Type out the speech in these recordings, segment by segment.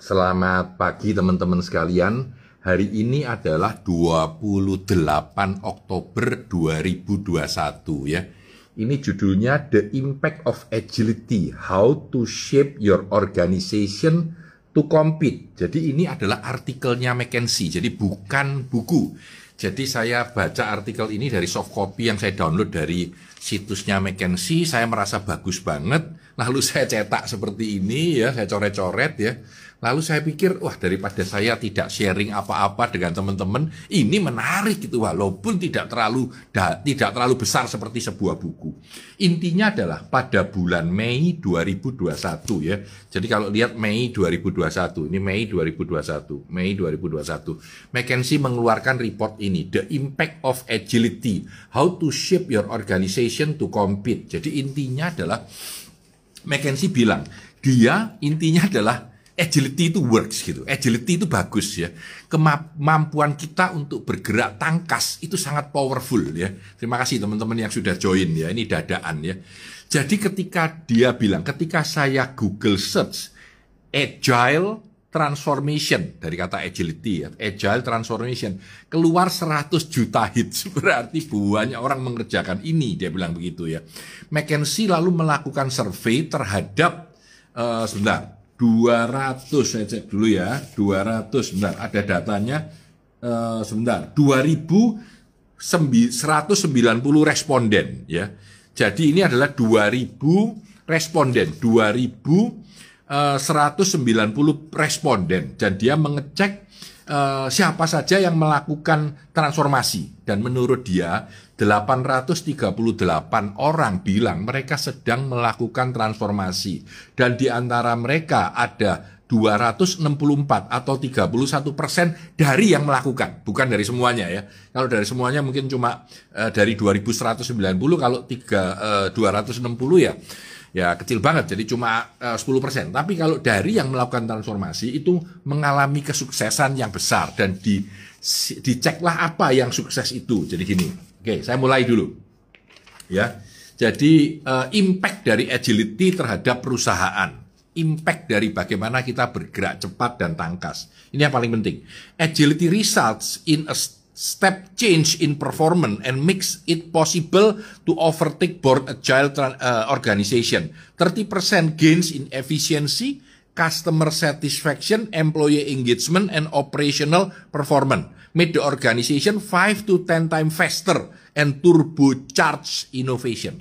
Selamat pagi teman-teman sekalian. Hari ini adalah 28 Oktober 2021 ya. Ini judulnya The Impact of Agility: How to Shape Your Organization to Compete. Jadi ini adalah artikelnya McKinsey, jadi bukan buku. Jadi saya baca artikel ini dari soft copy yang saya download dari situsnya McKinsey, saya merasa bagus banget. Lalu saya cetak seperti ini ya, saya coret-coret ya. Lalu saya pikir, wah daripada saya tidak sharing apa-apa dengan teman-teman, ini menarik gitu walaupun tidak terlalu da, tidak terlalu besar seperti sebuah buku. Intinya adalah pada bulan Mei 2021 ya. Jadi kalau lihat Mei 2021, ini Mei 2021, Mei 2021. McKinsey mengeluarkan report ini, The Impact of Agility, How to Shape Your Organization to Compete. Jadi intinya adalah McKinsey bilang, dia intinya adalah agility itu works gitu. Agility itu bagus ya. Kemampuan kita untuk bergerak tangkas itu sangat powerful ya. Terima kasih teman-teman yang sudah join ya. Ini dadaan ya. Jadi ketika dia bilang, ketika saya Google search agile transformation dari kata agility ya, agile transformation keluar 100 juta hits berarti banyak orang mengerjakan ini dia bilang begitu ya. McKinsey lalu melakukan survei terhadap uh, sebentar 200 saya cek dulu ya 200 sebentar ada datanya uh, sebentar 2190 responden ya. Jadi ini adalah 2000 responden 2190 responden dan dia mengecek uh, siapa saja yang melakukan transformasi. Dan menurut dia 838 orang bilang mereka sedang melakukan transformasi. Dan di antara mereka ada 264 atau 31 persen dari yang melakukan, bukan dari semuanya ya. Kalau dari semuanya mungkin cuma uh, dari 2190, kalau tiga, uh, 260 ya ya kecil banget jadi cuma uh, 10%. Tapi kalau dari yang melakukan transformasi itu mengalami kesuksesan yang besar dan di diceklah apa yang sukses itu. Jadi gini. Oke, saya mulai dulu. Ya. Jadi uh, impact dari agility terhadap perusahaan. Impact dari bagaimana kita bergerak cepat dan tangkas. Ini yang paling penting. Agility results in a step change in performance and makes it possible to overtake board agile uh, organization. 30% gains in efficiency, customer satisfaction, employee engagement, and operational performance. Made the organization 5 to 10 times faster and turbocharge innovation.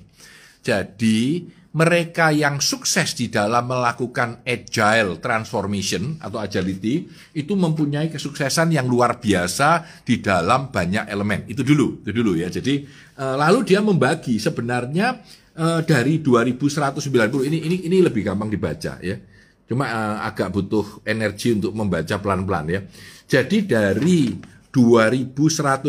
Jadi, mereka yang sukses di dalam melakukan agile transformation atau agility itu mempunyai kesuksesan yang luar biasa di dalam banyak elemen. Itu dulu, itu dulu ya. Jadi uh, lalu dia membagi sebenarnya uh, dari 2190 ini ini ini lebih gampang dibaca ya. Cuma uh, agak butuh energi untuk membaca pelan-pelan ya. Jadi dari 2190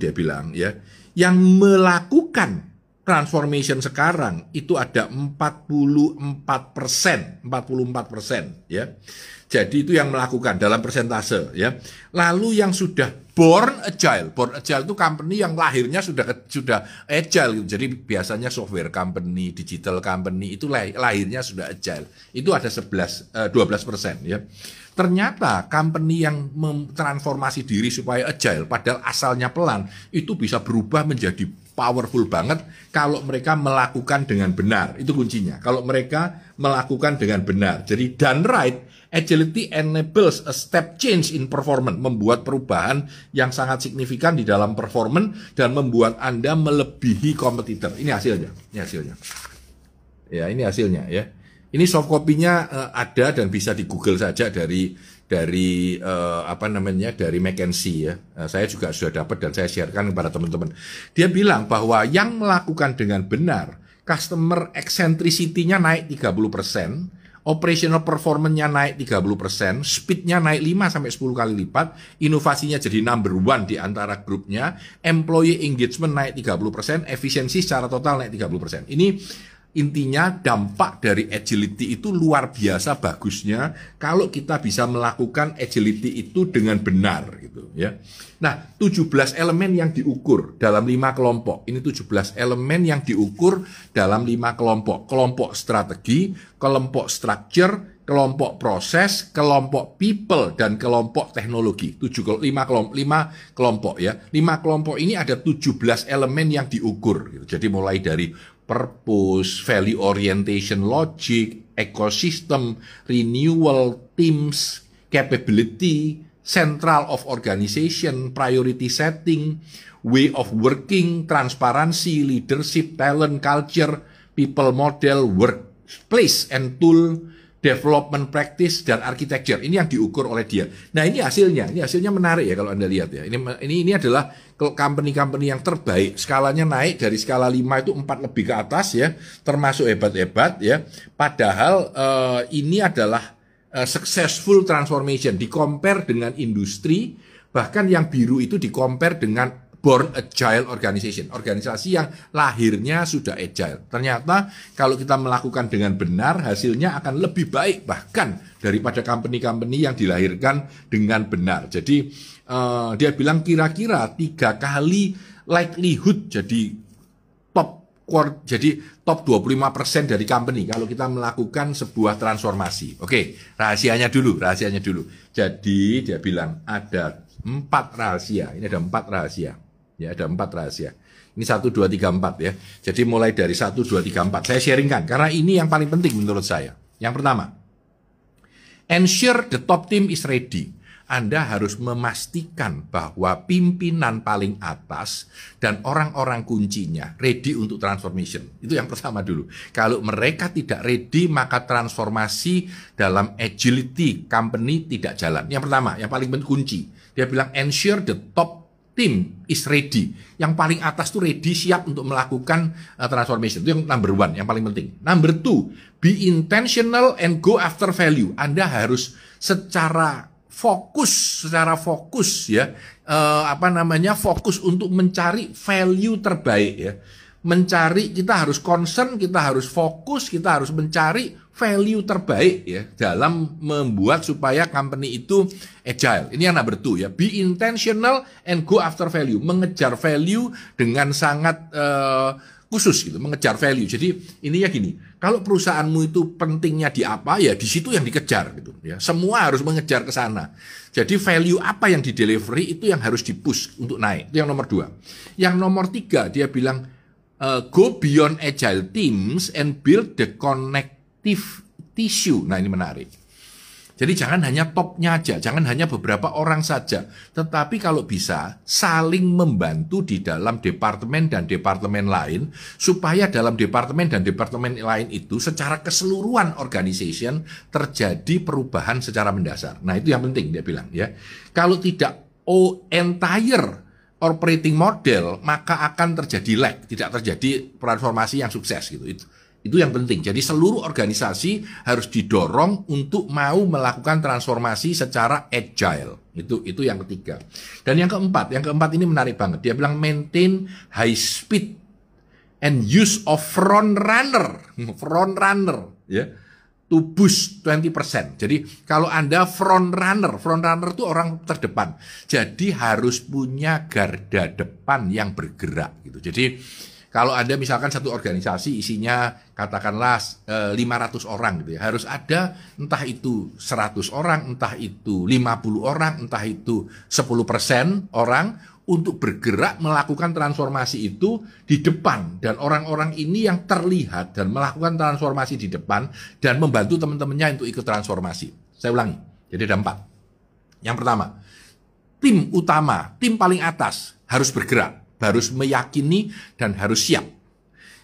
dia bilang ya yang melakukan transformation sekarang itu ada 44 persen, 44 persen, ya. Jadi itu yang melakukan dalam persentase, ya. Lalu yang sudah born agile, born agile itu company yang lahirnya sudah sudah agile, gitu. jadi biasanya software company, digital company itu lahirnya sudah agile. Itu ada 11, 12 eh, persen, ya. Ternyata company yang mentransformasi diri supaya agile, padahal asalnya pelan, itu bisa berubah menjadi powerful banget kalau mereka melakukan dengan benar. Itu kuncinya. Kalau mereka melakukan dengan benar. Jadi done right, agility enables a step change in performance, membuat perubahan yang sangat signifikan di dalam performance dan membuat Anda melebihi kompetitor. Ini hasilnya. Ini hasilnya. Ya, ini hasilnya ya. Ini soft copy-nya uh, ada dan bisa di Google saja dari dari uh, apa namanya dari McKinsey ya. Uh, saya juga sudah dapat dan saya sharekan kepada teman-teman. Dia bilang bahwa yang melakukan dengan benar customer eccentricity-nya naik 30%, operational performance-nya naik 30%, speed-nya naik 5 sampai 10 kali lipat, inovasinya jadi number one di antara grupnya, employee engagement naik 30%, efisiensi secara total naik 30%. Ini Intinya dampak dari agility itu luar biasa bagusnya kalau kita bisa melakukan agility itu dengan benar gitu ya. Nah, 17 elemen yang diukur dalam lima kelompok. Ini 17 elemen yang diukur dalam lima kelompok. Kelompok strategi, kelompok structure, kelompok proses, kelompok people dan kelompok teknologi. Tujuh lima kelompok, lima kelompok ya. Lima kelompok ini ada 17 elemen yang diukur. Gitu. Jadi mulai dari purpose, value orientation logic, ecosystem, renewal, teams, capability, central of organization, priority setting, way of working, transparency, leadership, talent, culture, people model, workplace and tool, development practice dan architecture. Ini yang diukur oleh dia. Nah, ini hasilnya. Ini hasilnya menarik ya kalau Anda lihat ya. Ini ini ini adalah company-company yang terbaik. Skalanya naik dari skala 5 itu 4 lebih ke atas ya, termasuk hebat-hebat ya. Padahal uh, ini adalah uh, successful transformation di compare dengan industri, bahkan yang biru itu di compare dengan born agile organization, organisasi yang lahirnya sudah agile. Ternyata kalau kita melakukan dengan benar, hasilnya akan lebih baik bahkan daripada company-company yang dilahirkan dengan benar. Jadi uh, dia bilang kira-kira tiga kali likelihood jadi top jadi top 25% dari company kalau kita melakukan sebuah transformasi. Oke, rahasianya dulu, rahasianya dulu. Jadi dia bilang ada empat rahasia. Ini ada empat rahasia. Ya, ada empat rahasia. Ini satu, dua, tiga, empat ya. Jadi mulai dari satu, dua, tiga, empat. Saya sharingkan karena ini yang paling penting menurut saya. Yang pertama, ensure the top team is ready. Anda harus memastikan bahwa pimpinan paling atas dan orang-orang kuncinya ready untuk transformation. Itu yang pertama dulu. Kalau mereka tidak ready, maka transformasi dalam agility company tidak jalan. Yang pertama, yang paling penting kunci. Dia bilang ensure the top tim is ready. Yang paling atas tuh ready siap untuk melakukan uh, transformation. Itu yang number one, yang paling penting. Number two, be intentional and go after value. Anda harus secara fokus, secara fokus ya, uh, apa namanya fokus untuk mencari value terbaik ya. Mencari kita harus concern, kita harus fokus, kita harus mencari value terbaik ya dalam membuat supaya company itu agile. Ini yang number ya. Be intentional and go after value. Mengejar value dengan sangat uh, khusus gitu, mengejar value. Jadi ini ya gini, kalau perusahaanmu itu pentingnya di apa ya di situ yang dikejar gitu ya. Semua harus mengejar ke sana. Jadi value apa yang di delivery itu yang harus dipush untuk naik. Itu yang nomor dua. Yang nomor tiga dia bilang uh, go beyond agile teams and build the connect connective tissue. Nah ini menarik. Jadi jangan hanya topnya aja, jangan hanya beberapa orang saja, tetapi kalau bisa saling membantu di dalam departemen dan departemen lain supaya dalam departemen dan departemen lain itu secara keseluruhan organization terjadi perubahan secara mendasar. Nah, itu yang penting dia bilang ya. Kalau tidak oh entire operating model maka akan terjadi lag, tidak terjadi transformasi yang sukses gitu. Itu itu yang penting. Jadi seluruh organisasi harus didorong untuk mau melakukan transformasi secara agile. Itu itu yang ketiga. Dan yang keempat, yang keempat ini menarik banget. Dia bilang maintain high speed and use of front runner. Front runner, ya. To boost 20%. Jadi kalau Anda front runner, front runner itu orang terdepan. Jadi harus punya garda depan yang bergerak gitu. Jadi kalau Anda misalkan satu organisasi isinya katakanlah e, eh, 500 orang gitu ya, harus ada entah itu 100 orang, entah itu 50 orang, entah itu 10% orang untuk bergerak melakukan transformasi itu di depan dan orang-orang ini yang terlihat dan melakukan transformasi di depan dan membantu teman-temannya untuk ikut transformasi. Saya ulangi. Jadi ada empat. Yang pertama, tim utama, tim paling atas harus bergerak harus meyakini dan harus siap.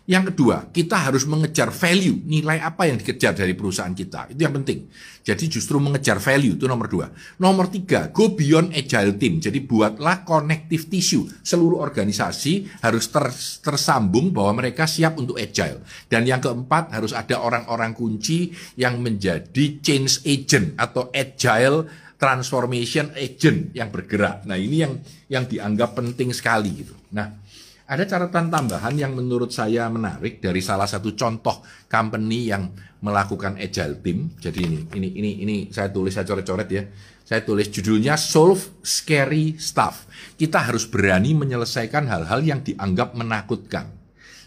Yang kedua, kita harus mengejar value, nilai apa yang dikejar dari perusahaan kita. Itu yang penting. Jadi justru mengejar value, itu nomor dua. Nomor tiga, go beyond agile team. Jadi buatlah connective tissue. Seluruh organisasi harus ter, tersambung bahwa mereka siap untuk agile. Dan yang keempat, harus ada orang-orang kunci yang menjadi change agent atau agile transformation agent yang bergerak. Nah, ini yang yang dianggap penting sekali gitu. Nah, Ada catatan tambahan yang menurut saya menarik dari salah satu contoh company yang melakukan agile team. Jadi ini ini ini ini saya tulis saya coret-coret ya. Saya tulis judulnya Solve Scary Stuff. Kita harus berani menyelesaikan hal-hal yang dianggap menakutkan.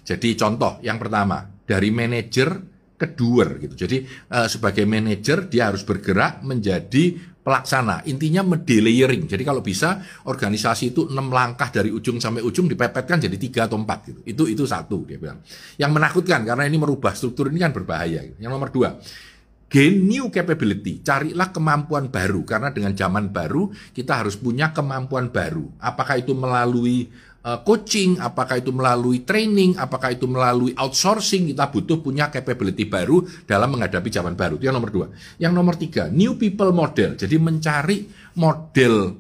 Jadi contoh yang pertama dari manajer kedua gitu. Jadi uh, sebagai manajer dia harus bergerak menjadi pelaksana. Intinya medelayering. Jadi kalau bisa organisasi itu enam langkah dari ujung sampai ujung dipepetkan jadi tiga atau empat gitu. Itu itu satu dia bilang. Yang menakutkan karena ini merubah struktur ini kan berbahaya. Gitu. Yang nomor dua, gain new capability. Carilah kemampuan baru karena dengan zaman baru kita harus punya kemampuan baru. Apakah itu melalui Eh, coaching, apakah itu melalui training, apakah itu melalui outsourcing, kita butuh punya capability baru dalam menghadapi zaman baru. Itu yang nomor dua. Yang nomor tiga, new people model. Jadi mencari model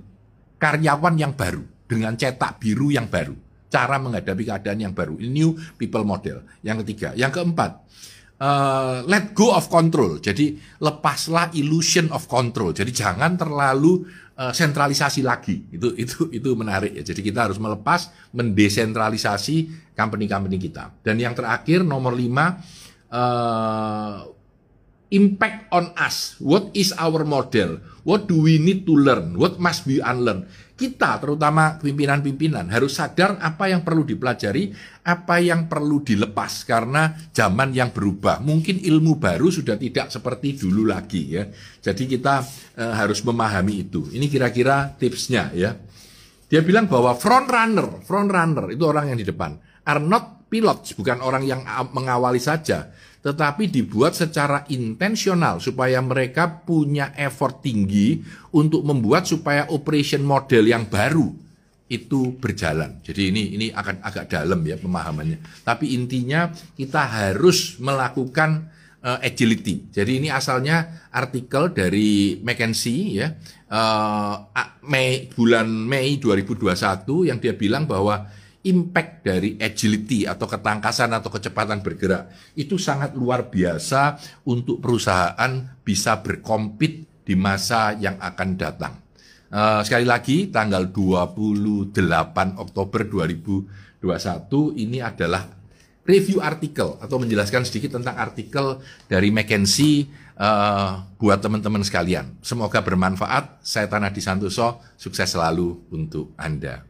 karyawan yang baru dengan cetak biru yang baru. Cara menghadapi keadaan yang baru. New people model. Yang ketiga. Yang keempat, uh, let go of control. Jadi lepaslah illusion of control. Jadi jangan terlalu uh, sentralisasi lagi. Itu itu itu menarik ya. Jadi kita harus melepas mendesentralisasi company-company kita. Dan yang terakhir nomor lima uh, impact on us. What is our model? What do we need to learn? What must be unlearned? Kita, terutama pimpinan-pimpinan, harus sadar apa yang perlu dipelajari, apa yang perlu dilepas, karena zaman yang berubah. Mungkin ilmu baru sudah tidak seperti dulu lagi ya. Jadi kita e, harus memahami itu. Ini kira-kira tipsnya ya. Dia bilang bahwa front runner, front runner itu orang yang di depan, are not pilots, bukan orang yang mengawali saja, tetapi dibuat secara intensional supaya mereka punya effort tinggi untuk membuat supaya operation model yang baru itu berjalan. Jadi ini ini akan agak dalam ya pemahamannya. Tapi intinya kita harus melakukan uh, agility. Jadi ini asalnya artikel dari McKinsey ya uh, Mei bulan Mei 2021 yang dia bilang bahwa impact dari agility atau ketangkasan atau kecepatan bergerak itu sangat luar biasa untuk perusahaan bisa berkompet di masa yang akan datang. Uh, sekali lagi tanggal 28 Oktober 2021 ini adalah review artikel atau menjelaskan sedikit tentang artikel dari McKinsey uh, buat teman-teman sekalian. Semoga bermanfaat. Saya Tanah Disantoso, sukses selalu untuk Anda.